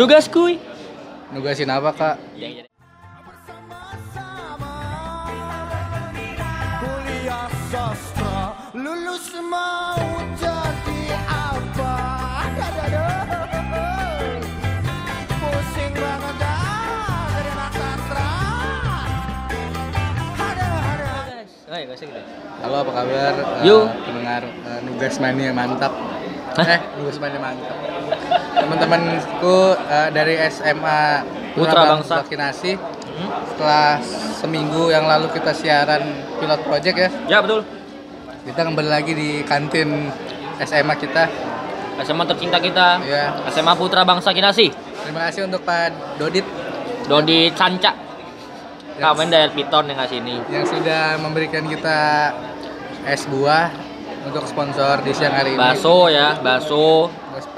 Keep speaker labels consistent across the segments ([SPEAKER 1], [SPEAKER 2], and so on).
[SPEAKER 1] Nugas kuy.
[SPEAKER 2] Nugasin apa kak?
[SPEAKER 1] Yang
[SPEAKER 3] lulus mau jadi apa pusing banget.
[SPEAKER 2] Halo apa kabar?
[SPEAKER 1] Yo.
[SPEAKER 2] pendengar eh, Nugas Mania mantap. Eh, Nugas Mania mantap. Teman-temanku eh, dari SMA
[SPEAKER 1] Putra Bangsa.
[SPEAKER 2] Vaksinasi
[SPEAKER 1] Hmm?
[SPEAKER 2] setelah seminggu yang lalu kita siaran pilot project ya,
[SPEAKER 1] Ya betul.
[SPEAKER 2] kita kembali lagi di kantin SMA kita.
[SPEAKER 1] SMA tercinta kita.
[SPEAKER 2] Ya,
[SPEAKER 1] SMA Putra Bangsa Kinasi.
[SPEAKER 2] terima kasih untuk Pak Dodit
[SPEAKER 1] Dodi Canca. Kamen dari Piton yang ngasih ini.
[SPEAKER 2] yang sudah memberikan kita es buah untuk sponsor di siang hari ini.
[SPEAKER 1] Bakso ya,
[SPEAKER 2] Terus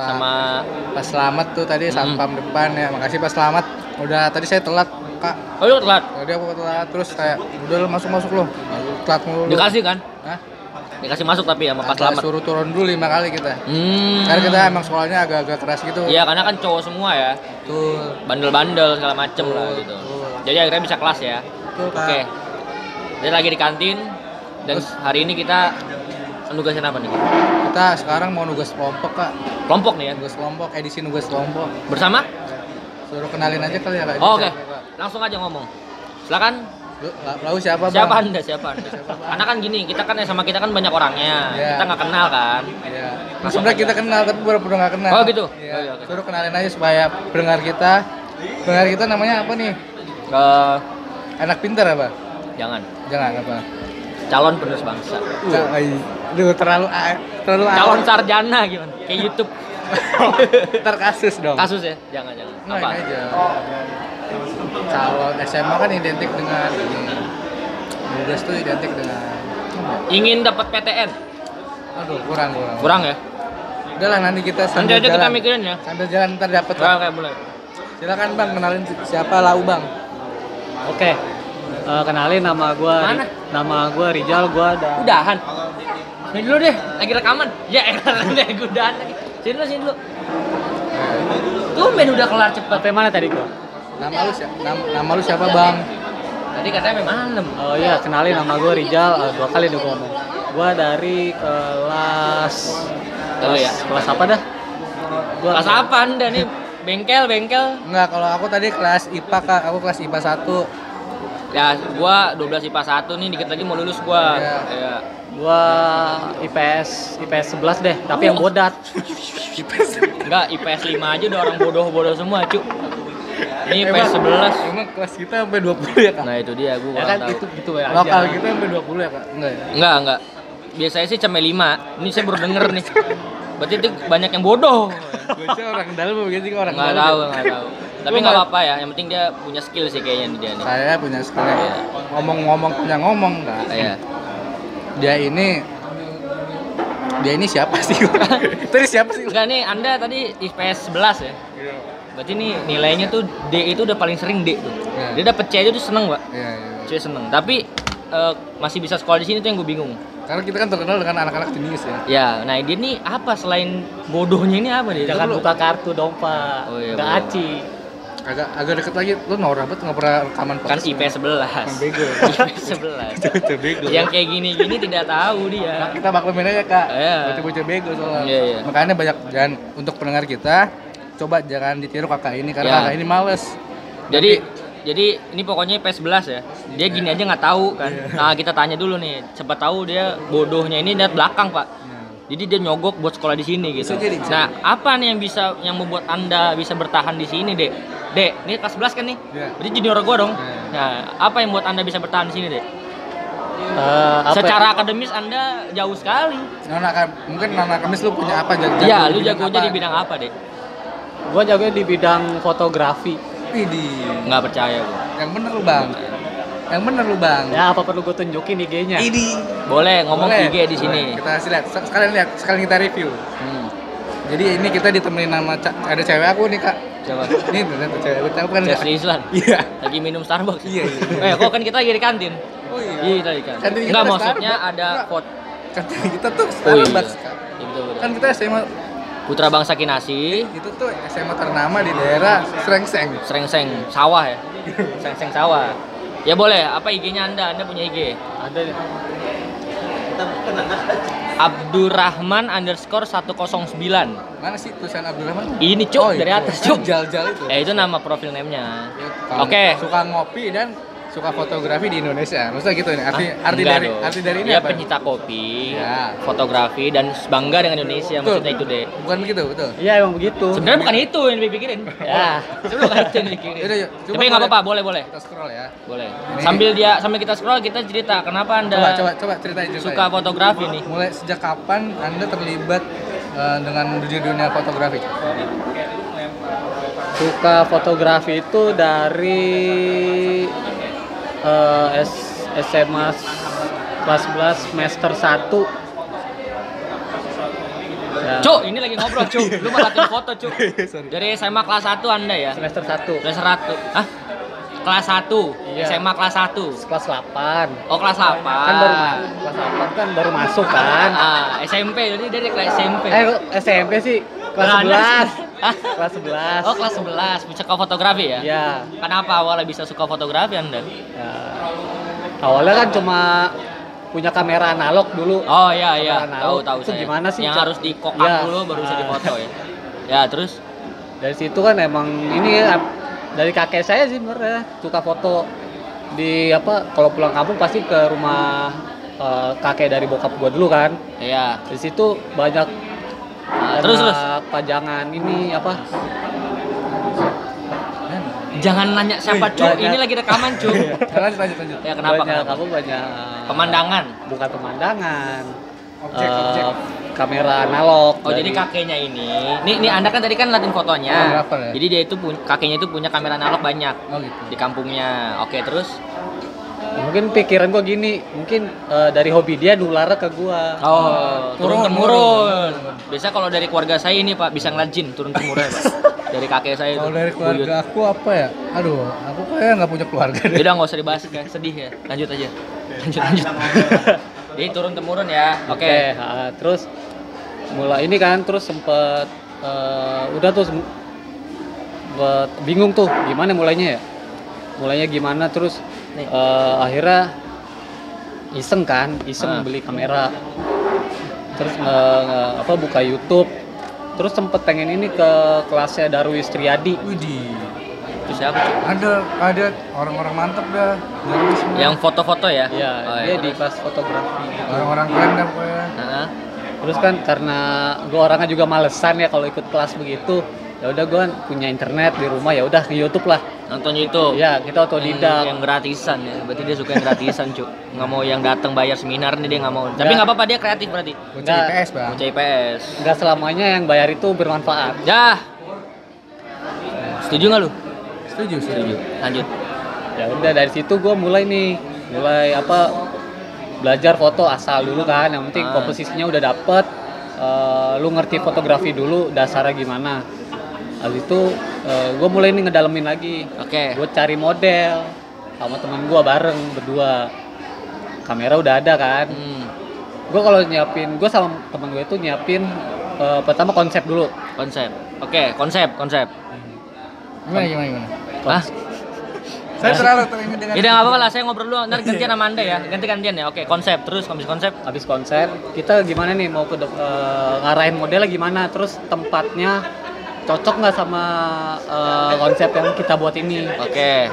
[SPEAKER 2] Pak
[SPEAKER 1] sama
[SPEAKER 2] Pak Selamat tuh tadi
[SPEAKER 1] Hmm.
[SPEAKER 2] satpam depan ya. Makasih Pak Selamat. Udah tadi saya telat, Kak.
[SPEAKER 1] Oh, lu telat.
[SPEAKER 2] Tadi aku telat terus kayak udah lu masuk-masuk loh. Telat mulu. lu.
[SPEAKER 1] Dikasih kan?
[SPEAKER 2] Hah?
[SPEAKER 1] Dikasih masuk tapi sama Pak Selamat.
[SPEAKER 2] Suruh turun dulu lima kali kita.
[SPEAKER 1] Hmm.
[SPEAKER 2] Karena kita emang sekolahnya agak-agak keras gitu.
[SPEAKER 1] Iya, karena kan cowok semua ya.
[SPEAKER 2] Tuh.
[SPEAKER 1] Bandel-bandel segala macem lah
[SPEAKER 2] Betul,
[SPEAKER 1] gitu.
[SPEAKER 2] betul.
[SPEAKER 1] Jadi akhirnya bisa kelas ya. Oke. Jadi lagi di kantin dan
[SPEAKER 2] Terus?
[SPEAKER 1] hari ini kita nugasin apa nih?
[SPEAKER 2] Kita sekarang mau nugas kelompok, Kak.
[SPEAKER 1] Kelompok nih ya.
[SPEAKER 2] Nugas kelompok, edisi nugas kelompok.
[SPEAKER 1] Bersama?
[SPEAKER 2] Suruh kenalin aja kali ya, Kak.
[SPEAKER 1] Oh, Oke.
[SPEAKER 2] Kak?
[SPEAKER 1] Langsung aja ngomong. Silakan.
[SPEAKER 2] Lu, lalu siapa, Bang?
[SPEAKER 1] Siapa Anda? Siapa Anda? Karena kan gini, kita kan sama kita kan banyak orangnya.
[SPEAKER 2] Iya.
[SPEAKER 1] Kita nggak kenal kan.
[SPEAKER 2] Iya.
[SPEAKER 1] Langsung
[SPEAKER 2] Sebenarnya kita kenal tapi baru pernah nggak kenal.
[SPEAKER 1] Oh, gitu?
[SPEAKER 2] Iya.
[SPEAKER 1] Oh, iya, oke.
[SPEAKER 2] Suruh kenalin aja supaya pendengar kita, pendengar kita namanya apa nih?
[SPEAKER 1] Eh,
[SPEAKER 2] Anak pintar apa?
[SPEAKER 1] jangan.
[SPEAKER 2] Jangan apa?
[SPEAKER 1] Calon penerus bangsa.
[SPEAKER 2] Jangan. Duh, terlalu terlalu
[SPEAKER 1] Calon
[SPEAKER 2] awal.
[SPEAKER 1] sarjana gimana? Kayak YouTube.
[SPEAKER 2] Ntar kasus dong.
[SPEAKER 1] Kasus ya? Jangan, jangan.
[SPEAKER 2] Nggak,
[SPEAKER 1] Apa?
[SPEAKER 2] ini aja. Calon SMA kan identik dengan ini. Nugas tuh identik dengan?
[SPEAKER 1] Ingin dapat PTN?
[SPEAKER 2] Aduh, kurang kurang.
[SPEAKER 1] Kurang ya?
[SPEAKER 2] Udah lah nanti kita
[SPEAKER 1] Nanti
[SPEAKER 2] sambil
[SPEAKER 1] aja kita
[SPEAKER 2] jalan.
[SPEAKER 1] mikirin ya.
[SPEAKER 2] Sambil jalan ntar dapet
[SPEAKER 1] Oke, boleh.
[SPEAKER 2] Silakan Bang kenalin siapa lau Bang.
[SPEAKER 4] Oke, Eh, kenalin nama gua
[SPEAKER 1] Mana?
[SPEAKER 4] nama gua Rijal, gua ada
[SPEAKER 1] Udahan. Sini dulu deh, lagi rekaman. Ya, deh, gue udahan lagi. Sini dulu, sini dulu. Tumben udah kelar cepet.
[SPEAKER 4] Sampai mana tadi gua?
[SPEAKER 2] Nama lu siapa? Nama, nama lu siapa Bang?
[SPEAKER 1] Tadi katanya memang malam.
[SPEAKER 4] Oh iya, kenalin nama gua Rijal, Eh, dua kali udah gua ngomong. Gua dari kelas
[SPEAKER 1] Tahu ya.
[SPEAKER 4] kelas apa dah? Gua
[SPEAKER 1] Kelas apa anda nih? Bengkel, bengkel.
[SPEAKER 2] Enggak, kalau aku tadi kelas IPA Kak, aku kelas IPA 1.
[SPEAKER 1] Ya, gua 12 IPA 1 nih, dikit lagi mau lulus gua.
[SPEAKER 2] Iya.
[SPEAKER 1] Iya.
[SPEAKER 4] Gua IPS IPS 11 deh, tapi yang bodat.
[SPEAKER 1] Enggak, IPS 5 aja udah orang bodoh-bodoh semua, cu. Ini IPS 11.
[SPEAKER 2] Emang kelas kita sampai 20 ya Kak?
[SPEAKER 1] Nah, itu dia gua
[SPEAKER 4] Ya kan
[SPEAKER 1] tahu.
[SPEAKER 4] gitu gitu ya.
[SPEAKER 2] Lokal
[SPEAKER 4] aja.
[SPEAKER 2] kita sampai 20 ya Kak? Enggak ya?
[SPEAKER 1] Enggak, enggak. Biasanya sih cuma 5. Ini saya baru denger nih. Berarti itu banyak yang bodoh.
[SPEAKER 2] Gue orang dalam begitu sih orang
[SPEAKER 1] Enggak
[SPEAKER 2] dalam.
[SPEAKER 1] tahu, enggak tahu. Tapi
[SPEAKER 2] nggak-
[SPEAKER 1] apa-apa ya. Yang penting dia punya skill sih kayaknya nih dia nih.
[SPEAKER 2] Saya punya sekolah.
[SPEAKER 1] Iya.
[SPEAKER 2] Ngomong-ngomong punya ngomong enggak?
[SPEAKER 1] Iya.
[SPEAKER 2] Dia ini dia ini siapa sih? Tadi siapa sih?
[SPEAKER 1] Enggak nih, Anda tadi IPS 11 ya. Berarti nih nilainya tuh D itu udah paling sering D tuh.
[SPEAKER 2] Iya.
[SPEAKER 1] Dia dapet C aja tuh seneng, Pak.
[SPEAKER 2] Iya, iya.
[SPEAKER 1] C seneng. Tapi eh, masih bisa sekolah di sini tuh yang gue bingung.
[SPEAKER 2] Karena kita kan terkenal dengan anak-anak jenius ya.
[SPEAKER 1] Ya, nah dia nih apa selain bodohnya ini apa dia?
[SPEAKER 4] Jangan buka kartu dong, Pak.
[SPEAKER 1] Oh iya,
[SPEAKER 4] Nggak
[SPEAKER 1] boleh.
[SPEAKER 4] aci.
[SPEAKER 2] Agak agak deket lagi. Lu norak banget nggak pernah rekaman
[SPEAKER 1] kan. IPS 11.
[SPEAKER 2] Kan bego.
[SPEAKER 1] IPS 11.
[SPEAKER 2] Itu bego.
[SPEAKER 1] yang kayak gini-gini tidak tahu dia.
[SPEAKER 2] kita maklumin aja kak.
[SPEAKER 1] Iya.
[SPEAKER 2] Bocah-bocah bego soalnya.
[SPEAKER 1] Iya, iya.
[SPEAKER 2] Makanya banyak jangan untuk pendengar kita coba jangan ditiru kakak ini karena
[SPEAKER 1] Ya.
[SPEAKER 2] kakak ini males.
[SPEAKER 1] Jadi jadi ini pokoknya IPS 11 ya. Dia gini aja nggak tahu kan. Nah, kita tanya dulu nih. Siapa tahu dia bodohnya ini lihat belakang, Pak. Jadi dia nyogok buat sekolah di sini gitu.
[SPEAKER 2] Bisa jadi, bisa
[SPEAKER 1] Nah, apa nih yang bisa yang membuat Anda bisa bertahan di sini, Dek? Dek, ini kelas 11 kan nih?
[SPEAKER 2] Iya.
[SPEAKER 1] Berarti junior gua dong.
[SPEAKER 2] Iya.
[SPEAKER 1] Nah, apa yang buat Anda bisa bertahan di sini, Dek?
[SPEAKER 4] Eh, apa
[SPEAKER 1] Secara
[SPEAKER 4] ya?
[SPEAKER 1] akademis Anda jauh sekali.
[SPEAKER 2] Nona mungkin Nona Kamis lu punya apa jago?
[SPEAKER 1] Iya, lu
[SPEAKER 2] bidang
[SPEAKER 1] jagonya
[SPEAKER 2] apa?
[SPEAKER 1] di bidang apa, Dek?
[SPEAKER 4] Gua jago di bidang fotografi.
[SPEAKER 2] Widih.
[SPEAKER 1] Nggak percaya gua.
[SPEAKER 2] Yang bener lu bang. Yang bener lu bang.
[SPEAKER 4] Ya, apa perlu gue tunjukin IG-nya?
[SPEAKER 2] Ini.
[SPEAKER 1] Boleh ngomong
[SPEAKER 2] Boleh.
[SPEAKER 1] IG di sini.
[SPEAKER 2] Boleh. Kita kasih lihat. Sek- Sekalian lihat. Sekalian kita review.
[SPEAKER 1] Hmm.
[SPEAKER 2] Jadi ini kita ditemenin sama ca- ada cewek aku nih kak.
[SPEAKER 1] Coba.
[SPEAKER 2] Ini ternyata cewek aku. Kan
[SPEAKER 1] Chelsea Islan.
[SPEAKER 2] Iya.
[SPEAKER 1] Lagi minum Starbucks.
[SPEAKER 2] Iya, iya.
[SPEAKER 1] Eh, kok kan kita lagi di kantin?
[SPEAKER 2] Oh iya.
[SPEAKER 1] Iya, tadi kan.
[SPEAKER 2] Kantin
[SPEAKER 1] Enggak
[SPEAKER 2] ada
[SPEAKER 1] maksudnya
[SPEAKER 2] Starbucks.
[SPEAKER 1] ada
[SPEAKER 2] Enggak.
[SPEAKER 1] foto.
[SPEAKER 2] Kan kita tuh
[SPEAKER 1] Oh iya.
[SPEAKER 2] Starbucks kak.
[SPEAKER 1] Iya betul betul.
[SPEAKER 2] Kan kita SMA
[SPEAKER 1] Putra Bangsa Kinasi,
[SPEAKER 2] Itu tuh SMA ternama di daerah Srengseng.
[SPEAKER 1] Srengseng sawah ya. Srengseng sawah. Ya boleh, apa IG-nya Anda? Anda punya IG?
[SPEAKER 4] Ada nih.
[SPEAKER 1] Abdurrahman underscore 109
[SPEAKER 2] Mana sih tulisan Abdurrahman?
[SPEAKER 1] Ini cuk, dari atas cuk
[SPEAKER 2] Jal-jal itu.
[SPEAKER 1] Eh itu nama profil name-nya
[SPEAKER 2] Kalau
[SPEAKER 1] Oke.
[SPEAKER 2] Suka ngopi dan suka fotografi di Indonesia. Maksudnya gitu nih. Arti
[SPEAKER 1] Ah,
[SPEAKER 2] arti dari
[SPEAKER 1] dong.
[SPEAKER 2] arti dari ini
[SPEAKER 1] Dia
[SPEAKER 2] apa?
[SPEAKER 1] pencinta kopi,
[SPEAKER 2] Ya.
[SPEAKER 1] fotografi dan bangga dengan Indonesia
[SPEAKER 2] Betul.
[SPEAKER 1] maksudnya itu deh.
[SPEAKER 2] Bukan begitu, betul.
[SPEAKER 4] Iya emang begitu.
[SPEAKER 1] Sebenarnya bukan itu yang dipikirin.
[SPEAKER 4] Ya.
[SPEAKER 1] Sebenarnya bukan itu yang dipikirin.
[SPEAKER 2] Yaudah, yuk. Coba
[SPEAKER 1] Tapi nggak apa-apa, boleh boleh.
[SPEAKER 2] Kita scroll ya.
[SPEAKER 1] Boleh.
[SPEAKER 2] Ini-
[SPEAKER 1] Sambil dia sambil kita scroll kita cerita kenapa Anda
[SPEAKER 2] Coba coba coba ceritain ceritain.
[SPEAKER 1] suka fotografi nih.
[SPEAKER 2] Mulai sejak kapan Anda terlibat eh, dengan dunia dunia fotografi?
[SPEAKER 4] Suka fotografi itu dari eh, S, SMA kelas 11 semester 1 ya,
[SPEAKER 1] Cuk, ini lagi ngobrol, Cuk. Lu malah foto, Cuk.
[SPEAKER 2] Sorry.
[SPEAKER 1] Dari SMA kelas 1 Anda ya?
[SPEAKER 4] semester 1
[SPEAKER 1] Kelas 1. Hah? Kelas 1.
[SPEAKER 4] Iya.
[SPEAKER 1] SMA kelas 1.
[SPEAKER 4] kelas 8
[SPEAKER 1] Oh, kelas 8.
[SPEAKER 4] kan baru kelas 8 kan baru masuk kan
[SPEAKER 1] Ah, SMP. Jadi dari kelas SMP.
[SPEAKER 4] eh SMP sih kelas
[SPEAKER 1] Anda-
[SPEAKER 4] 11
[SPEAKER 1] Hah?
[SPEAKER 4] kelas 11
[SPEAKER 1] Oh, kelas 11. Suka fotografi ya?
[SPEAKER 4] Iya.
[SPEAKER 1] Kenapa awalnya bisa suka fotografi Anda?
[SPEAKER 4] Ya. Awalnya kan cuma punya kamera analog dulu.
[SPEAKER 1] Oh iya iya, tahu tahu
[SPEAKER 4] Itu
[SPEAKER 1] saya.
[SPEAKER 4] gimana sih,
[SPEAKER 1] Yang harus dikokang
[SPEAKER 4] Ya.
[SPEAKER 1] dulu baru bisa
[SPEAKER 4] Ah.
[SPEAKER 1] difoto ya. Ya, terus
[SPEAKER 4] Dari situ kan emang ini ya dari kakek saya sih sebenarnya suka foto di apa kalau pulang kampung pasti ke rumah eh, kakek dari bokap gua dulu kan.
[SPEAKER 1] ya.
[SPEAKER 4] Di situ banyak
[SPEAKER 1] Nah, terus terus.
[SPEAKER 4] pajangan ini apa?
[SPEAKER 1] Jangan nanya siapa cu,
[SPEAKER 4] Banyak.
[SPEAKER 1] ini lagi rekaman cu.
[SPEAKER 2] Lanjut lanjut lanjut.
[SPEAKER 1] Ya kenapa?
[SPEAKER 4] banyak
[SPEAKER 1] kenapa?
[SPEAKER 4] apa banyak
[SPEAKER 1] Pemandangan.
[SPEAKER 4] bukan pemandangan.
[SPEAKER 2] Objek,
[SPEAKER 4] eh,
[SPEAKER 2] objek.
[SPEAKER 4] kamera analog.
[SPEAKER 1] Oh jadi
[SPEAKER 4] dari-
[SPEAKER 1] kakeknya ini, nih nih anda kan tadi kan latihan fotonya,
[SPEAKER 2] ya?
[SPEAKER 1] jadi dia itu pun kakeknya itu punya kamera analog banyak
[SPEAKER 2] Oh gitu.
[SPEAKER 1] di kampungnya. Oke terus,
[SPEAKER 4] mungkin pikiran gua gini mungkin eh, dari hobi dia nular ke gua
[SPEAKER 1] oh turun
[SPEAKER 2] turun,
[SPEAKER 1] temurun. Biasa kalau dari keluarga saya ini pak bisa ngeliat jin turun temurun pak. Dari kakek saya itu.
[SPEAKER 2] Kalau dari keluarga aku apa ya? Aduh, aku kayak nggak punya keluarga deh.
[SPEAKER 1] Beda nggak usah dibahas kayak sedih ya. Lanjut aja. Lanjut lanjut. Jadi turun temurun ya. Oke.
[SPEAKER 4] Oke, ah, terus mulai ini kan terus sempet eh, udah tuh sem- sempet bingung tuh gimana mulainya ya mulainya gimana terus
[SPEAKER 1] Nih.
[SPEAKER 4] eh, akhirnya iseng kan iseng
[SPEAKER 1] Ah.
[SPEAKER 4] beli kamera terus nge- nge- apa buka YouTube terus sempet pengen ini ke kelasnya Darwis Triadi
[SPEAKER 2] Widih.
[SPEAKER 1] Itu siapa?
[SPEAKER 2] Ada ada orang-orang mantep dah. Semua.
[SPEAKER 1] Yang foto-foto ya?
[SPEAKER 4] ya
[SPEAKER 1] Oh,
[SPEAKER 4] dia
[SPEAKER 1] ya,
[SPEAKER 4] di kelas fotografi
[SPEAKER 2] orang-orang keren dah pokoknya.
[SPEAKER 1] Nah,
[SPEAKER 4] Terus kan karena gue orangnya juga malesan ya kalau ikut kelas begitu, ya udah gue punya internet di rumah ya udah ke YouTube lah.
[SPEAKER 1] Nonton YouTube.
[SPEAKER 4] Ya kita
[SPEAKER 1] yang,
[SPEAKER 4] otodidak.
[SPEAKER 1] yang gratisan ya. Berarti dia suka yang gratisan, cu. Nggak mau yang datang bayar seminar nih dia nggak mau. Tapi
[SPEAKER 4] Nggak.
[SPEAKER 1] apa-apa dia kreatif berarti.
[SPEAKER 2] Bocah. IPS bang.
[SPEAKER 1] Bocah IPS.
[SPEAKER 4] Nggak selamanya yang bayar itu bermanfaat.
[SPEAKER 1] Ya. Setuju nggak lu?
[SPEAKER 2] Setuju
[SPEAKER 1] Setuju. Lanjut.
[SPEAKER 4] Ya udah dari situ gue mulai nih, mulai apa belajar foto asal dulu kan. Yang penting
[SPEAKER 1] Ah.
[SPEAKER 4] komposisinya udah dapet. eh, lu ngerti fotografi dulu dasarnya gimana. Habis itu gue mulai nih ngedalemin lagi.
[SPEAKER 1] Oke.
[SPEAKER 4] gue cari model sama temen gue bareng berdua kamera udah ada kan
[SPEAKER 1] Hmm,
[SPEAKER 4] gue kalau nyiapin gue sama temen gue itu nyiapin eh, pertama konsep dulu
[SPEAKER 1] konsep. Oke, konsep, konsep.
[SPEAKER 2] Gimana gimana gimana?
[SPEAKER 1] Hah?
[SPEAKER 2] Saya terlalu teringin dengan.
[SPEAKER 1] Nggak apa-apa lah, saya ngobrol dulu. Ntar gantian sama anda ya. Ganti gantian ya. Oke, konsep. Terus habis konsep.
[SPEAKER 4] habis konsep kita gimana nih mau ke eh, ngarahin modelnya gimana terus tempatnya cocok nggak sama eh, konsep yang kita buat ini
[SPEAKER 1] Oke.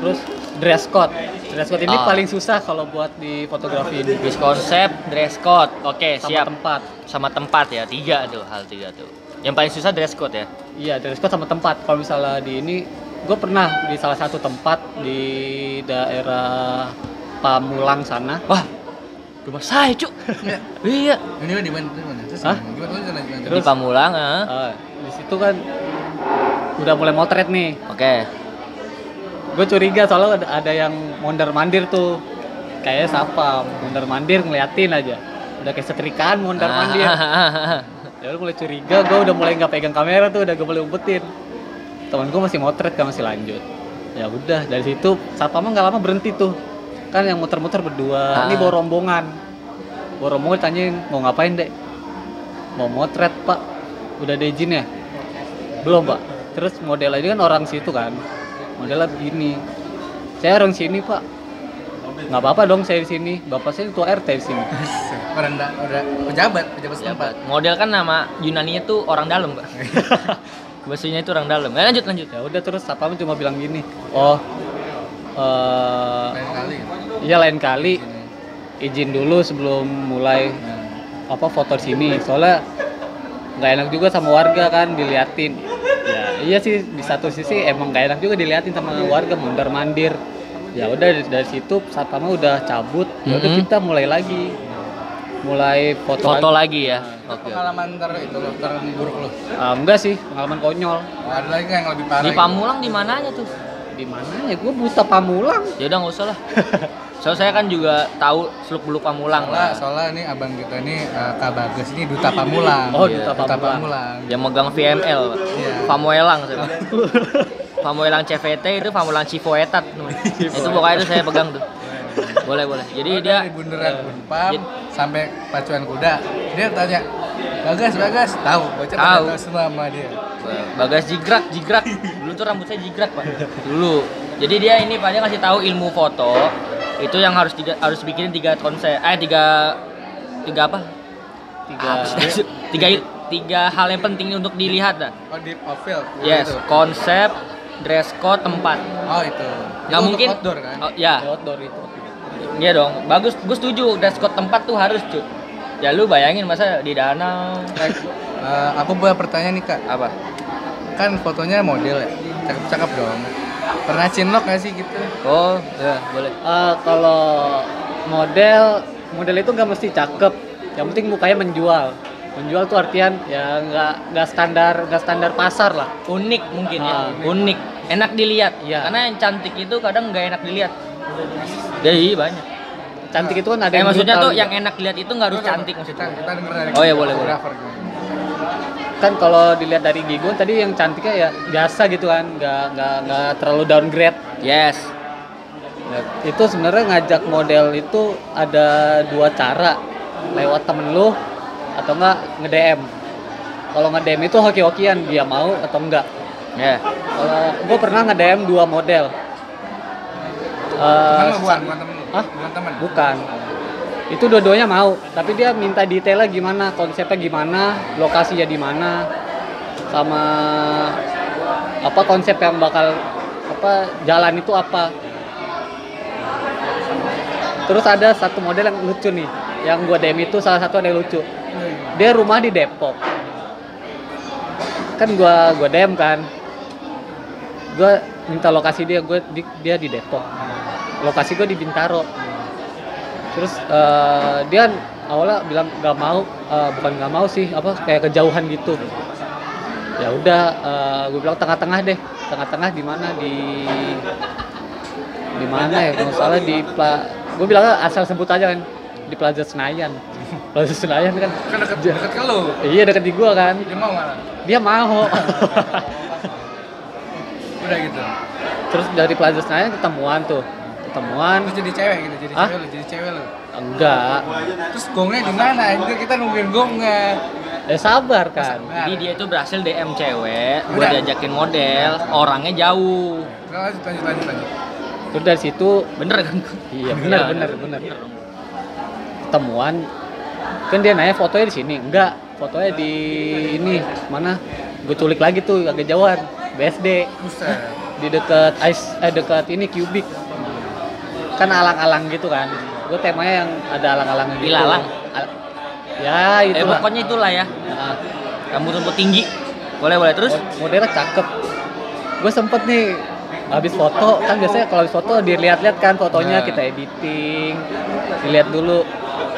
[SPEAKER 4] terus dress code dress code ini
[SPEAKER 1] Ah.
[SPEAKER 4] paling susah kalau buat di fotografi ini
[SPEAKER 1] Habis konsep, dress code. Oke,
[SPEAKER 4] sama
[SPEAKER 1] siap.
[SPEAKER 4] tempat
[SPEAKER 1] Sama tempat ya. Tiga tuh, hal tiga tuh. Yang paling susah dress code ya.
[SPEAKER 4] Iya, dress code sama tempat. Kalau misalnya di ini, gue pernah di salah satu tempat di daerah Pamulang sana.
[SPEAKER 1] Wah, rumah saya, Cuk. iya.
[SPEAKER 2] Ini mah di mana? Di mana? Terus gimana?
[SPEAKER 1] Di Pamulang, ah.
[SPEAKER 4] Eh, di situ kan udah mulai motret nih.
[SPEAKER 1] Oke.
[SPEAKER 4] Gue curiga soalnya ada, ada yang mondar mandir tuh. Kayaknya siapa? Mondar mandir ngeliatin aja. Udah kayak setrikaan mondar mandir.
[SPEAKER 1] Ah.
[SPEAKER 4] Ya udah mulai curiga, gue udah mulai nggak pegang kamera tuh, udah gak boleh umpetin. Temen gue masih motret kan masih lanjut. Ya udah dari situ satpamnya nggak lama berhenti tuh. Kan yang muter-muter berdua, ini
[SPEAKER 1] Ah.
[SPEAKER 4] bawa rombongan. Bawa rombongan tanyain mau ngapain dek? Mau motret pak. udah ada izin ya belum pak terus model ini kan orang situ kan modelnya begini saya orang sini pak nggak apa-apa dong saya di sini bapak saya ketua RT di sini
[SPEAKER 2] Orang da- udah pejabat, pejabat setempat.
[SPEAKER 1] Model kan nama Yunaninya tuh orang dalam, Pak. Bahasanya itu orang dalam. Eh, lanjut lanjut.
[SPEAKER 4] ya udah terus satpam cuma bilang gini oh eh
[SPEAKER 2] Lain kali.
[SPEAKER 4] iya lain kali izin dulu sebelum mulai apa foto di sini soalnya nggak enak juga sama warga kan diliatin ya iya sih di satu sisi emang nggak enak juga diliatin sama warga mondar mandir ya udah dari, dari situ satpamnya udah cabut ya udah
[SPEAKER 1] Mhm.
[SPEAKER 4] kita mulai lagi mulai foto,
[SPEAKER 1] Foto
[SPEAKER 4] lagi.
[SPEAKER 1] lagi ya.
[SPEAKER 2] Itu
[SPEAKER 1] Oke.
[SPEAKER 2] pengalaman ter itu lo, ter buruk lo.
[SPEAKER 4] Ah, enggak sih pengalaman konyol
[SPEAKER 2] Oh, ada lagi yang lebih parah.
[SPEAKER 1] Di
[SPEAKER 2] gitu?
[SPEAKER 1] Pamulang di mananya tuh?
[SPEAKER 4] Di mana ya gue buta pamulang
[SPEAKER 1] Ya udah nggak usah lah. Soalnya saya kan juga tahu seluk beluk Pamulang
[SPEAKER 2] Soalnya,
[SPEAKER 1] lah.
[SPEAKER 2] soalnya ini abang kita ini eh, Kak Bagas ini duta Pamulang.
[SPEAKER 4] Oh,
[SPEAKER 1] Iya.
[SPEAKER 4] duta
[SPEAKER 2] Duta
[SPEAKER 4] Pamulang.
[SPEAKER 2] Pamulang.
[SPEAKER 1] Yang megang VML.
[SPEAKER 2] Iya.
[SPEAKER 1] Pamuelang saya. Pamuelang CVT itu Pamulang Cifoetat. itu pokoknya itu saya pegang tuh. Boleh boleh. Jadi
[SPEAKER 2] Oh,
[SPEAKER 1] dia
[SPEAKER 2] dari bundaran Bunpam
[SPEAKER 1] Jadi-
[SPEAKER 2] sampai pacuan kuda dia tanya Bagas Bagas tahu bocah
[SPEAKER 1] tahu
[SPEAKER 2] semua sama dia
[SPEAKER 1] Bagas jigrak, jigrak. Dulu tuh rambut saya jigrak, Pak. Dulu. Jadi dia ini Pak dia ngasih tahu ilmu foto itu yang harus tiga harus bikinin tiga konsep eh tiga tiga apa?
[SPEAKER 4] tiga
[SPEAKER 1] Apa sih? tiga tiga hal yang penting untuk dilihat dah.
[SPEAKER 2] oh di profil
[SPEAKER 1] Yes,
[SPEAKER 2] itu.
[SPEAKER 1] konsep, dress code, tempat.
[SPEAKER 2] oh itu
[SPEAKER 1] Nggak
[SPEAKER 2] Itu
[SPEAKER 1] mungkin.
[SPEAKER 2] outdoor kan
[SPEAKER 1] Oh, ya,
[SPEAKER 4] outdoor itu
[SPEAKER 1] iya dong. Bagus, gue setuju. Dress code tempat tuh harus cuy. Ya lu bayangin masa di danau
[SPEAKER 2] Eh, eh, aku buat pertanyaan nih kak
[SPEAKER 1] apa?
[SPEAKER 2] kan fotonya model ya cakep cakep dong pernah cinlok nggak sih gitu
[SPEAKER 1] Oh, ya boleh.
[SPEAKER 4] Eh, kalau model model itu nggak mesti cakep yang penting mukanya menjual menjual tuh artian ya nggak nggak standar nggak standar pasar lah
[SPEAKER 1] Unik mungkin
[SPEAKER 4] Ah.
[SPEAKER 1] ya. Unik, enak dilihat.
[SPEAKER 4] Iya.
[SPEAKER 1] Karena yang cantik itu kadang nggak enak dilihat. Jadi banyak.
[SPEAKER 4] Cantik itu kan ada
[SPEAKER 1] Eh
[SPEAKER 4] yang
[SPEAKER 1] maksudnya
[SPEAKER 4] brutal
[SPEAKER 1] tuh
[SPEAKER 4] juga.
[SPEAKER 1] yang enak dilihat itu nggak harus cantik maksudnya.
[SPEAKER 2] kita denger dari
[SPEAKER 1] Oh, iya, boleh, boleh.
[SPEAKER 2] gimana.
[SPEAKER 4] kan kalau dilihat dari Gigun tadi yang cantiknya ya biasa gitu kan nggak nggak nggak terlalu downgrade
[SPEAKER 1] Yes.
[SPEAKER 4] Ya, itu sebenarnya ngajak model itu ada dua cara lewat temen lu atau enggak nge-DM kalau nge-DM itu hoki-hokian dia mau atau enggak
[SPEAKER 1] Ya.
[SPEAKER 4] kalau gue pernah nge-DM dua model Eh,
[SPEAKER 2] Temen lu, bukan bukan temen lu
[SPEAKER 4] Hah?
[SPEAKER 2] bukan temen
[SPEAKER 4] bukan. Itu dua-duanya mau tapi dia minta detailnya gimana konsepnya gimana lokasinya di mana sama apa konsep yang bakal apa jalan itu apa. Terus ada satu model yang lucu nih yang gua DM itu salah satu ada yang lucu. Dia rumah di Depok. Kan gua gua DM kan. Gua minta lokasi dia gua di, dia di Depok lokasi gua di Bintaro. Terus eh, dia awalnya bilang nggak mau eh, bukan nggak mau sih apa kayak kejauhan gitu. Ya udah gue bilang tengah-tengah deh. Tengah-tengah di mana? Di di mana ya? Kalau salah di pla gue bilang asal sebut aja kan di Plaza Senayan. Plaza Senayan kan.
[SPEAKER 2] Kan deket deket ke lu?
[SPEAKER 4] Iya deket di gua kan.
[SPEAKER 2] Dia mau nggak?
[SPEAKER 4] Dia mau.
[SPEAKER 2] Udah gitu.
[SPEAKER 4] Terus dari Plaza Senayan ketemuan tuh ketemuan
[SPEAKER 2] terus jadi cewek gitu jadi
[SPEAKER 4] Hah?
[SPEAKER 2] cewek lu jadi cewek lu
[SPEAKER 4] enggak
[SPEAKER 2] terus gongnya di mana anjir kita nungguin gongnya
[SPEAKER 4] ya sabar kan
[SPEAKER 1] Jadi dia itu berhasil DM cewek
[SPEAKER 2] Udah.
[SPEAKER 1] diajakin model, orangnya jauh.
[SPEAKER 2] Lanjut lanjut lanjut lanjut
[SPEAKER 4] terus dari situ
[SPEAKER 1] Bener kan?
[SPEAKER 4] Iya benar benar benar. Temuan kan dia nanya fotonya di sini. Enggak, fotonya di ini mana? Gue culik lagi tuh agak jauhan. BSD
[SPEAKER 2] buset
[SPEAKER 4] di dekat ice eh dekat ini Cubic. Kan alang-alang gitu kan. Gue temanya yang ada alang-alang gitu.
[SPEAKER 1] Ilalang?
[SPEAKER 4] Al- ya itu
[SPEAKER 1] Eh pokoknya itulah ya.
[SPEAKER 4] Nah,
[SPEAKER 1] Rambut-rambut tinggi. Boleh boleh terus.
[SPEAKER 4] mod- modelnya cakep. Gue sempet nih habis foto kan biasanya kalau habis foto dilihat-lihat kan fotonya
[SPEAKER 2] Nah.
[SPEAKER 4] kita editing dilihat dulu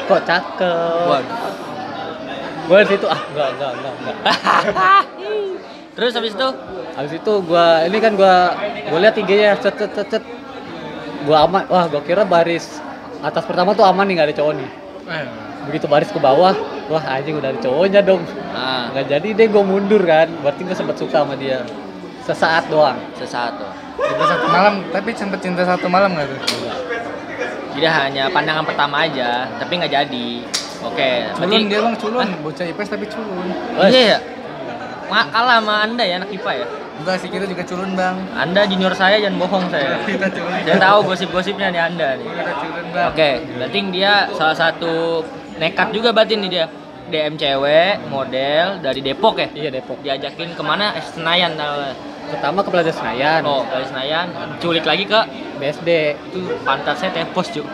[SPEAKER 4] kok cakep gue di situ ah enggak enggak enggak enggak
[SPEAKER 1] Terus habis itu
[SPEAKER 4] habis itu gue ini kan gue gue lihat IG-nya cet cet cet, cet. Gue aman. Wah gue kira baris atas pertama tuh aman nih nggak ada cowok nih.
[SPEAKER 2] Eh,
[SPEAKER 4] begitu baris ke bawah wah anjing udah ada cowoknya dong.
[SPEAKER 1] Nah,
[SPEAKER 4] nggak jadi deh gue mundur kan. Berarti gue sempet suka sama dia. Sesaat doang.
[SPEAKER 1] Sesaat tuh.
[SPEAKER 2] cinta satu malam tapi sempet cinta satu malam nggak tuh?
[SPEAKER 1] Jadi hanya pandangan pertama aja, tapi nggak jadi. Oke,
[SPEAKER 2] culun
[SPEAKER 1] berarti
[SPEAKER 2] dia bang culun. Bocah IPS tapi culun.
[SPEAKER 1] Iya ya. ma- kalah sama anda ya anak IPA ya
[SPEAKER 2] Enggak sih kita juga culun bang.
[SPEAKER 1] anda junior saya jangan bohong saya
[SPEAKER 2] Kita culun.
[SPEAKER 1] saya tahu gosip-gosipnya nih anda nih
[SPEAKER 2] Kita culun bang.
[SPEAKER 1] Oke, berarti dia salah satu nekat juga berarti nih dia. DM cewek, model dari Depok ya.
[SPEAKER 4] Iya Depok.
[SPEAKER 1] Diajakin ke mana? Eh, Senayan tau.
[SPEAKER 4] Pertama ke Plaza Senayan.
[SPEAKER 1] Oh, dari Senayan, culik lagi ke
[SPEAKER 4] BSD.
[SPEAKER 1] itu pantat saya tepos cuy.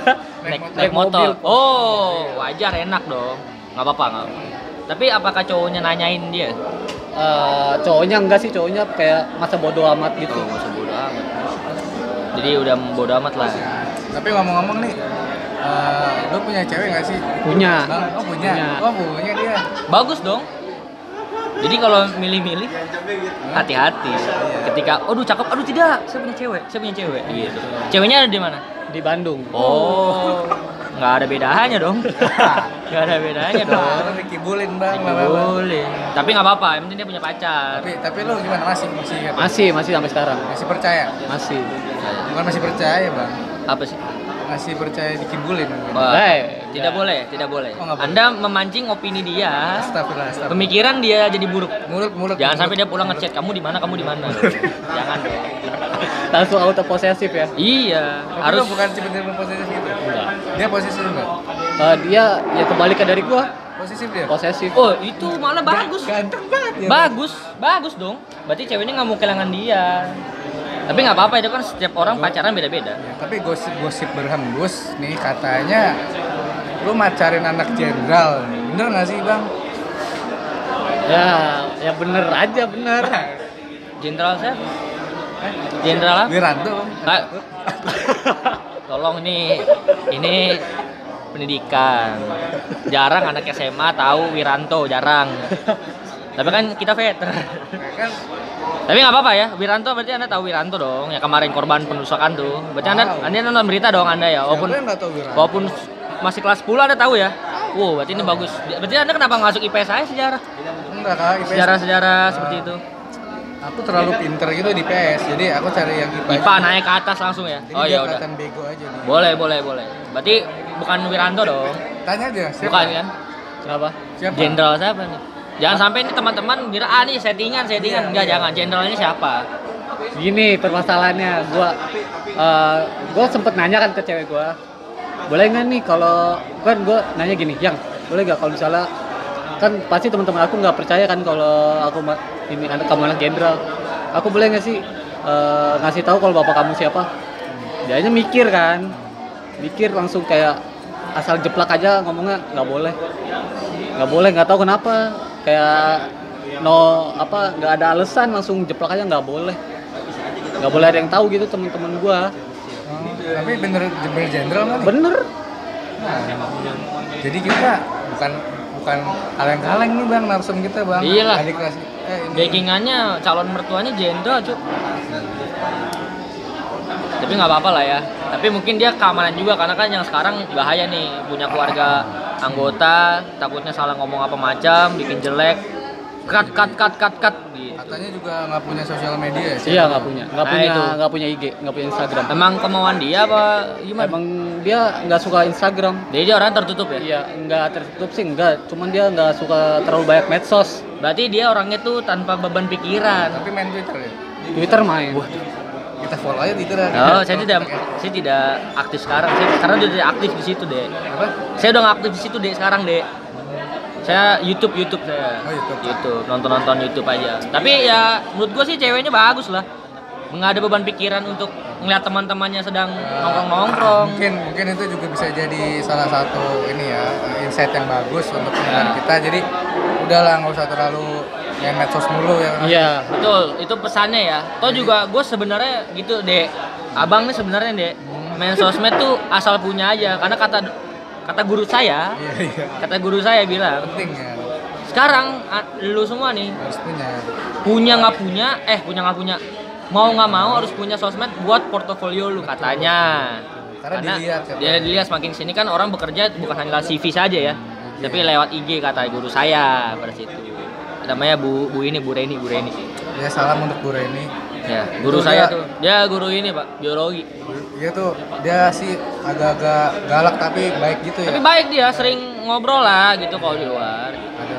[SPEAKER 1] naik,
[SPEAKER 2] motor.
[SPEAKER 1] naik motor.
[SPEAKER 4] Mobil.
[SPEAKER 1] Oh, wajar enak dong. Nggak apa-apa nggak. apa. Tapi apakah cowoknya nanyain dia?
[SPEAKER 4] Eh, cowoknya enggak sih, cowoknya kayak masa bodoh amat gitu.
[SPEAKER 1] Oh, nggak usah bodo amat. Jadi udah bodo amat lah.
[SPEAKER 2] Tapi ngomong-ngomong nih, eh, lu punya cewek nggak sih?
[SPEAKER 4] Punya.
[SPEAKER 2] Bang, oh punya.
[SPEAKER 4] Punya.
[SPEAKER 2] Oh punya dia.
[SPEAKER 1] Bagus dong. Jadi kalau milih-milih hati-hati. Ketika, aduh cakep, aduh tidak, saya punya cewek, saya punya cewek. Gitu. Ceweknya ada di mana?
[SPEAKER 4] Di Bandung.
[SPEAKER 1] Oh, nggak ada bedanya dong. Nggak ada bedanya dong.
[SPEAKER 2] Lu dikibulin bang.
[SPEAKER 1] Boleh. Tapi nggak apa-apa, yang penting dia punya pacar.
[SPEAKER 2] Tapi tapi lu gimana masih masih
[SPEAKER 4] Masih, masih sampai sekarang.
[SPEAKER 2] masih percaya?
[SPEAKER 4] Masih.
[SPEAKER 2] Bukan masih percaya bang,
[SPEAKER 1] Apa sih?
[SPEAKER 2] masih percaya dikibulin.
[SPEAKER 1] Wah,
[SPEAKER 4] Eh,
[SPEAKER 1] tidak
[SPEAKER 4] enggak.
[SPEAKER 1] boleh, tidak boleh.
[SPEAKER 2] Oh, boleh.
[SPEAKER 1] Anda memancing opini dia,
[SPEAKER 2] Astagfirullah, astagfirullah.
[SPEAKER 1] pemikiran dia jadi buruk.
[SPEAKER 2] Mulut mulut.
[SPEAKER 1] Jangan sampai
[SPEAKER 2] mulut.
[SPEAKER 1] dia pulang ngechat kamu di mana, kamu di mana. Jangan dong.
[SPEAKER 4] Langsung auto posesif ya.
[SPEAKER 1] Iya,
[SPEAKER 2] Tapi
[SPEAKER 1] harus
[SPEAKER 2] bukan tiba-tiba posesif gitu.
[SPEAKER 4] Enggak.
[SPEAKER 2] Dia posesif enggak?
[SPEAKER 4] Eh, dia ya kebalikan dari gua,
[SPEAKER 2] Posesif dia.
[SPEAKER 4] posesif.
[SPEAKER 1] Oh, itu malah bagus.
[SPEAKER 2] Ganteng banget ya.
[SPEAKER 1] Bagus, bagus dong. Berarti ceweknya nggak mau kehilangan dia. Tapi nggak apa-apa itu kan setiap orang pacaran beda-beda.
[SPEAKER 2] Ya, tapi gosip-gosip berhembus nih katanya lu macarin anak jenderal. Bener nggak sih bang?
[SPEAKER 4] Ya, ya bener aja bener.
[SPEAKER 1] Jenderal saya? Jenderal apa?
[SPEAKER 2] Wiranto bang.
[SPEAKER 1] Tolong nih, ini pendidikan. Jarang anak SMA tahu Wiranto, jarang. Tapi kan kita veteran.
[SPEAKER 2] Ya kan
[SPEAKER 1] Tapi nggak apa-apa ya, Wiranto berarti anda tahu Wiranto dong, yang kemarin korban penusukan tuh. Berarti anda,
[SPEAKER 2] Tahu.
[SPEAKER 1] anda nonton berita dong anda ya, walaupun
[SPEAKER 2] yang nggak tahu Wiranto?
[SPEAKER 1] walaupun masih kelas 10 anda tahu ya. Wow, berarti ini bagus. Berarti anda kenapa nggak masuk IPS saya sejarah?
[SPEAKER 2] Enggak kak, IPS.
[SPEAKER 1] Sejarah-sejarah seperti itu.
[SPEAKER 2] Aku terlalu pinter gitu di PS, jadi aku cari yang IPA.
[SPEAKER 1] IPA
[SPEAKER 2] aja.
[SPEAKER 1] naik ke atas langsung ya.
[SPEAKER 2] Jadi
[SPEAKER 1] Oh
[SPEAKER 2] dia
[SPEAKER 1] ya udah.
[SPEAKER 2] bego aja nih.
[SPEAKER 1] Boleh, boleh, boleh. Berarti bukan Wiranto dong.
[SPEAKER 2] Tanya aja, siapa?
[SPEAKER 1] Bukan kan?
[SPEAKER 4] Kenapa?
[SPEAKER 2] Siapa?
[SPEAKER 1] Jenderal siapa nih? Jangan sampai ini teman-teman kira ah nih settingan, settingan.
[SPEAKER 2] Iya,
[SPEAKER 1] Enggak,
[SPEAKER 2] iya.
[SPEAKER 1] jangan. Jenderalnya siapa?
[SPEAKER 4] Gini permasalahannya, gua eh, gua sempet nanya kan ke cewek gua, boleh nggak nih kalau kan gua nanya gini, yang boleh nggak kalau misalnya kan pasti teman-teman aku nggak percaya kan kalau aku ini anak kamu anak jenderal, aku boleh nggak sih eh, ngasih tahu kalau bapak kamu siapa? Dia mikir kan, mikir langsung kayak asal jeplak aja ngomongnya nggak boleh, nggak boleh nggak tahu kenapa. Kayak no apa nggak ada alasan langsung jeplak aja nggak boleh. Nggak boleh ada yang tahu gitu teman-teman
[SPEAKER 2] Oh, tapi bener bener jenderal nih?
[SPEAKER 4] bener
[SPEAKER 2] Nah, jadi kita bukan bukan kaleng-kaleng nih bang narsum kita bang.
[SPEAKER 1] Iyalah.
[SPEAKER 2] Adik kelas eh.
[SPEAKER 1] Backingannya calon mertuanya jenderal, Cuk. Tapi nggak apa-apa lah ya. Tapi mungkin dia keamanan juga karena kan yang sekarang bahaya nih punya keluarga anggota takutnya salah ngomong apa macam, bikin jelek. Cut cut cut cut cut gitu.
[SPEAKER 2] Katanya juga nggak punya sosial media ya?
[SPEAKER 4] iya nggak punya nggak
[SPEAKER 1] Nah,
[SPEAKER 4] punya
[SPEAKER 1] itu.
[SPEAKER 4] nggak punya IG nggak punya Instagram
[SPEAKER 1] Emang kemauan dia apa gimana?
[SPEAKER 4] emang dia nggak suka Instagram
[SPEAKER 1] Jadi dia orang tertutup ya?
[SPEAKER 4] iya nggak tertutup sih nggak cuman dia nggak suka terlalu banyak medsos
[SPEAKER 1] Berarti dia orangnya tuh tanpa beban pikiran.
[SPEAKER 2] Tapi main Twitter ya?
[SPEAKER 4] Twitter main
[SPEAKER 2] Kita follow aja Twitter.
[SPEAKER 1] Oh, saya tidak saya tidak aktif sekarang. Saya sekarang udah tidak aktif di situ, Dek.
[SPEAKER 2] Apa?
[SPEAKER 1] Saya udah nggak aktif di situ, Dek, sekarang, Dek. Saya YouTube YouTube saya.
[SPEAKER 2] Oh, YouTube.
[SPEAKER 1] YouTube, nonton-nonton YouTube aja. Tapi ya menurut gua sih ceweknya bagus lah. Nggak ada beban pikiran untuk ngeliat teman-temannya sedang nongkrong-nongkrong.
[SPEAKER 2] Mungkin mungkin itu juga bisa jadi salah satu ini ya insight yang bagus untuk pendengar kita. Jadi udahlah nggak usah terlalu main medsos mulu ya.
[SPEAKER 4] iya
[SPEAKER 1] Betul, itu pesannya ya. Toh juga gue sebenarnya gitu, Dek. Abang nih sebenarnya, Dek. Main sosmed tuh asal punya aja karena kata kata guru saya,
[SPEAKER 2] Iya iya.
[SPEAKER 1] kata guru saya bilang,
[SPEAKER 2] Penting ya
[SPEAKER 1] sekarang lu semua nih
[SPEAKER 2] harus punya.
[SPEAKER 1] punya nggak punya, eh punya nggak punya, mau nggak mau harus punya sosmed buat portofolio lu katanya.
[SPEAKER 2] Karena dilihat ya,
[SPEAKER 1] dia dilihat semakin sini kan orang bekerja bukan hanya CV saja ya, tapi lewat IG kata guru saya pada situ. Namanya Bu Bu ini Bu Reni Bu Reni.
[SPEAKER 2] Ya salam untuk Bu Reni.
[SPEAKER 1] Ya, guru
[SPEAKER 2] Itu
[SPEAKER 1] saya
[SPEAKER 2] dia-
[SPEAKER 1] tuh. Dia guru ini, Pak, biologi.
[SPEAKER 2] Dia tuh dia sih agak-agak galak tapi baik gitu ya.
[SPEAKER 1] Tapi baik dia, sering ngobrol lah gitu kalau di luar.
[SPEAKER 2] Ada.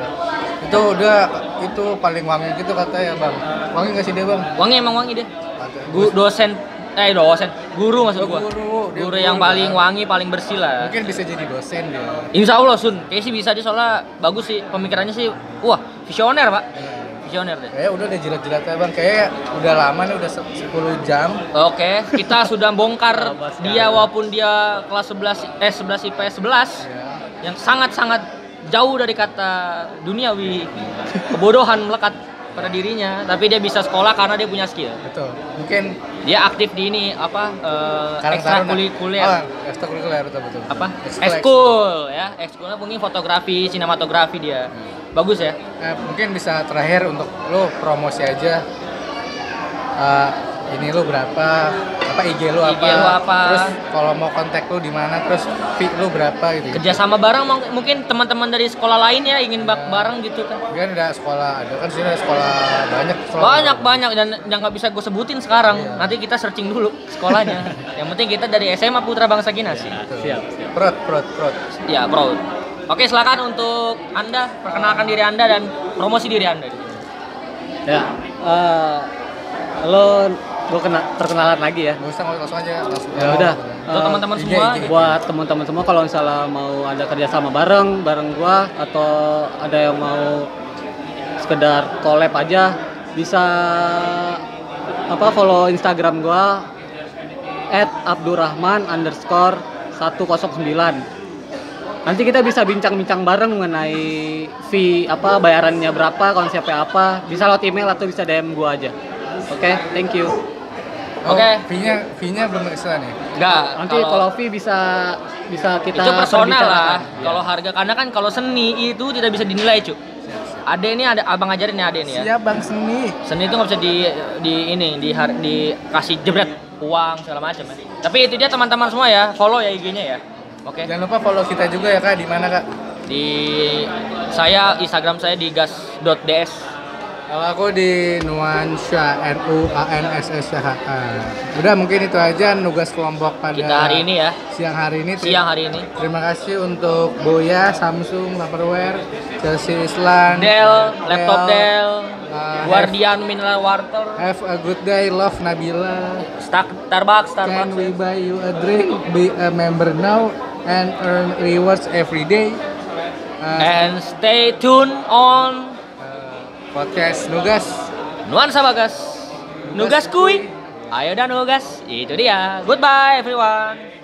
[SPEAKER 2] Itu udah itu paling wangi gitu katanya bang. Wangi nggak sih dia bang?
[SPEAKER 1] Wangi emang wangi deh.
[SPEAKER 2] Kata-
[SPEAKER 1] Gu dosen eh dosen, guru maksud
[SPEAKER 2] Oh,
[SPEAKER 1] gua.
[SPEAKER 2] guru.
[SPEAKER 1] Guru
[SPEAKER 2] guru,
[SPEAKER 1] yang paling
[SPEAKER 2] kan.
[SPEAKER 1] wangi, paling bersih lah.
[SPEAKER 2] Mungkin bisa jadi dosen dia.
[SPEAKER 1] Insya Allah Sun, kayak sih bisa dia soalnya bagus sih pemikirannya sih, wah visioner pak, visioner deh.
[SPEAKER 2] Kayak udah deh jilat-jilatnya bang. Kayak udah lama nih udah se- 10 jam.
[SPEAKER 1] Oke, kita sudah bongkar dia walaupun dia kelas 11 eh 11 IPS 11
[SPEAKER 2] Ya.
[SPEAKER 1] yang sangat-sangat jauh dari kata duniawi kebodohan melekat pada dirinya, tapi dia bisa sekolah karena dia punya skill.
[SPEAKER 2] Betul. Mungkin
[SPEAKER 1] Dia aktif di ini apa eh,
[SPEAKER 2] Karang
[SPEAKER 1] ekstrakurikuler.
[SPEAKER 2] Oh, ekstrakurikuler betul betul.
[SPEAKER 1] apa?
[SPEAKER 2] Ekskul-
[SPEAKER 1] ya, ekskulnya mungkin fotografi, sinematografi dia. Bagus ya.
[SPEAKER 2] Eh, mungkin bisa terakhir untuk lo promosi aja. Eh, ini lo berapa? Apa IG lo apa?
[SPEAKER 1] IG lu apa?
[SPEAKER 2] Terus kalau mau kontak lo di mana? Terus fee lo berapa gitu?
[SPEAKER 1] Kerjasama bareng mung- mungkin teman-teman dari sekolah lain ya ingin bak bareng gitu kan.
[SPEAKER 2] Kan ada sekolah, ada kan sini ada sekolah banyak. sekolah.
[SPEAKER 1] Banyak banyak dan yang nggak bisa gue sebutin sekarang.
[SPEAKER 2] Iya.
[SPEAKER 1] Nanti kita searching dulu sekolahnya. yang penting kita dari SMA Putra Bangsa Kinasi.
[SPEAKER 2] Betul.
[SPEAKER 4] Siap, siap.
[SPEAKER 2] Prot, prot, prot.
[SPEAKER 1] Ya, proud. Oke, silakan untuk Anda perkenalkan diri Anda dan promosi diri Anda.
[SPEAKER 4] Ya, eh, lo gue kena perkenalan lagi ya.
[SPEAKER 2] Gak usah langsung aja, langsung.
[SPEAKER 4] Ya udah.
[SPEAKER 1] Untuk
[SPEAKER 4] Eh,
[SPEAKER 1] teman-teman semua,
[SPEAKER 2] IG.
[SPEAKER 4] buat teman-teman semua kalau misalnya mau ada kerjasama bareng bareng gua atau ada yang mau sekedar collab aja bisa apa follow Instagram gua at Abdurrahman underscore 109 nanti kita bisa bincang-bincang bareng mengenai fee apa bayarannya berapa konsepnya apa bisa lewat email atau bisa DM gua aja oke thank you
[SPEAKER 2] Oh,
[SPEAKER 1] Oke.
[SPEAKER 2] fee-nya, fee-nya belum bisa nih.
[SPEAKER 1] enggak.
[SPEAKER 4] nanti kalau fee bisa bisa kita
[SPEAKER 1] itu personal lah.
[SPEAKER 4] Ya.
[SPEAKER 1] Kalau harga karena kan kalau seni itu tidak bisa dinilai, cu. Ade ini ada abang ajarin ya Ade ini ya.
[SPEAKER 2] Siap bang seni.
[SPEAKER 1] Seni itu nggak bisa di di ini di har- dikasih jebret uang segala macam ya. Tapi itu dia teman-teman semua ya, follow ya IG-nya ya. Oke.
[SPEAKER 2] Jangan lupa follow kita juga ya kak. Di mana kak?
[SPEAKER 1] Di saya Instagram saya di gas.ds.
[SPEAKER 2] Kalau aku di Nuansya N U A N S S H A. Udah mungkin itu aja nugas kelompok pada
[SPEAKER 1] Kita hari ini ya,
[SPEAKER 2] siang hari ini.
[SPEAKER 1] siang hari ini.
[SPEAKER 2] Terima kasih untuk Boya, Samsung, Tupperware, Chelsea Island,
[SPEAKER 1] Dell, laptop Dell,
[SPEAKER 2] uh,
[SPEAKER 1] Guardian Mineral Water,
[SPEAKER 2] Have a good day, love Nabila.
[SPEAKER 1] Star- Starbucks,
[SPEAKER 2] Can
[SPEAKER 1] Starbucks.
[SPEAKER 2] we buy you a drink? Be a member now and earn rewards every day. Uh,
[SPEAKER 1] And stay tuned on
[SPEAKER 2] podcast Nugas.
[SPEAKER 1] Nuansa Bagas. Nugas kuy. Ayo dan nugas. Itu dia. Goodbye everyone.